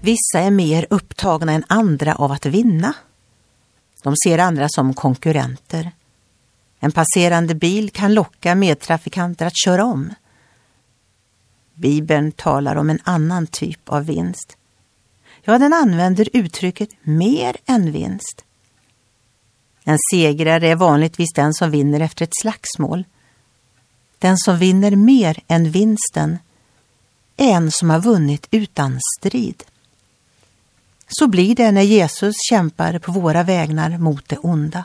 Vissa är mer upptagna än andra av att vinna. De ser andra som konkurrenter. En passerande bil kan locka medtrafikanter att köra om. Bibeln talar om en annan typ av vinst. Ja, den använder uttrycket mer än vinst. En segrare är vanligtvis den som vinner efter ett slagsmål. Den som vinner mer än vinsten är en som har vunnit utan strid. Så blir det när Jesus kämpar på våra vägnar mot det onda.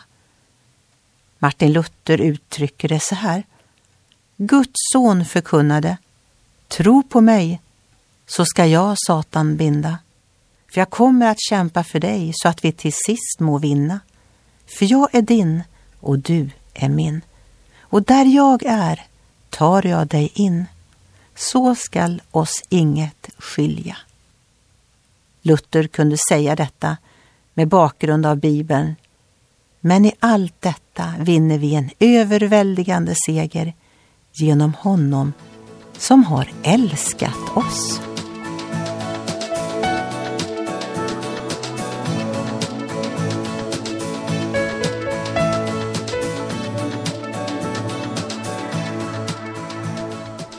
Martin Luther uttrycker det så här. Guds son förkunnade, tro på mig, så ska jag Satan binda. För jag kommer att kämpa för dig så att vi till sist må vinna. För jag är din och du är min. Och där jag är tar jag dig in. Så skall oss inget skilja. Luther kunde säga detta med bakgrund av Bibeln. Men i allt detta vinner vi en överväldigande seger genom honom som har älskat oss.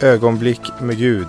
Ögonblick med Gud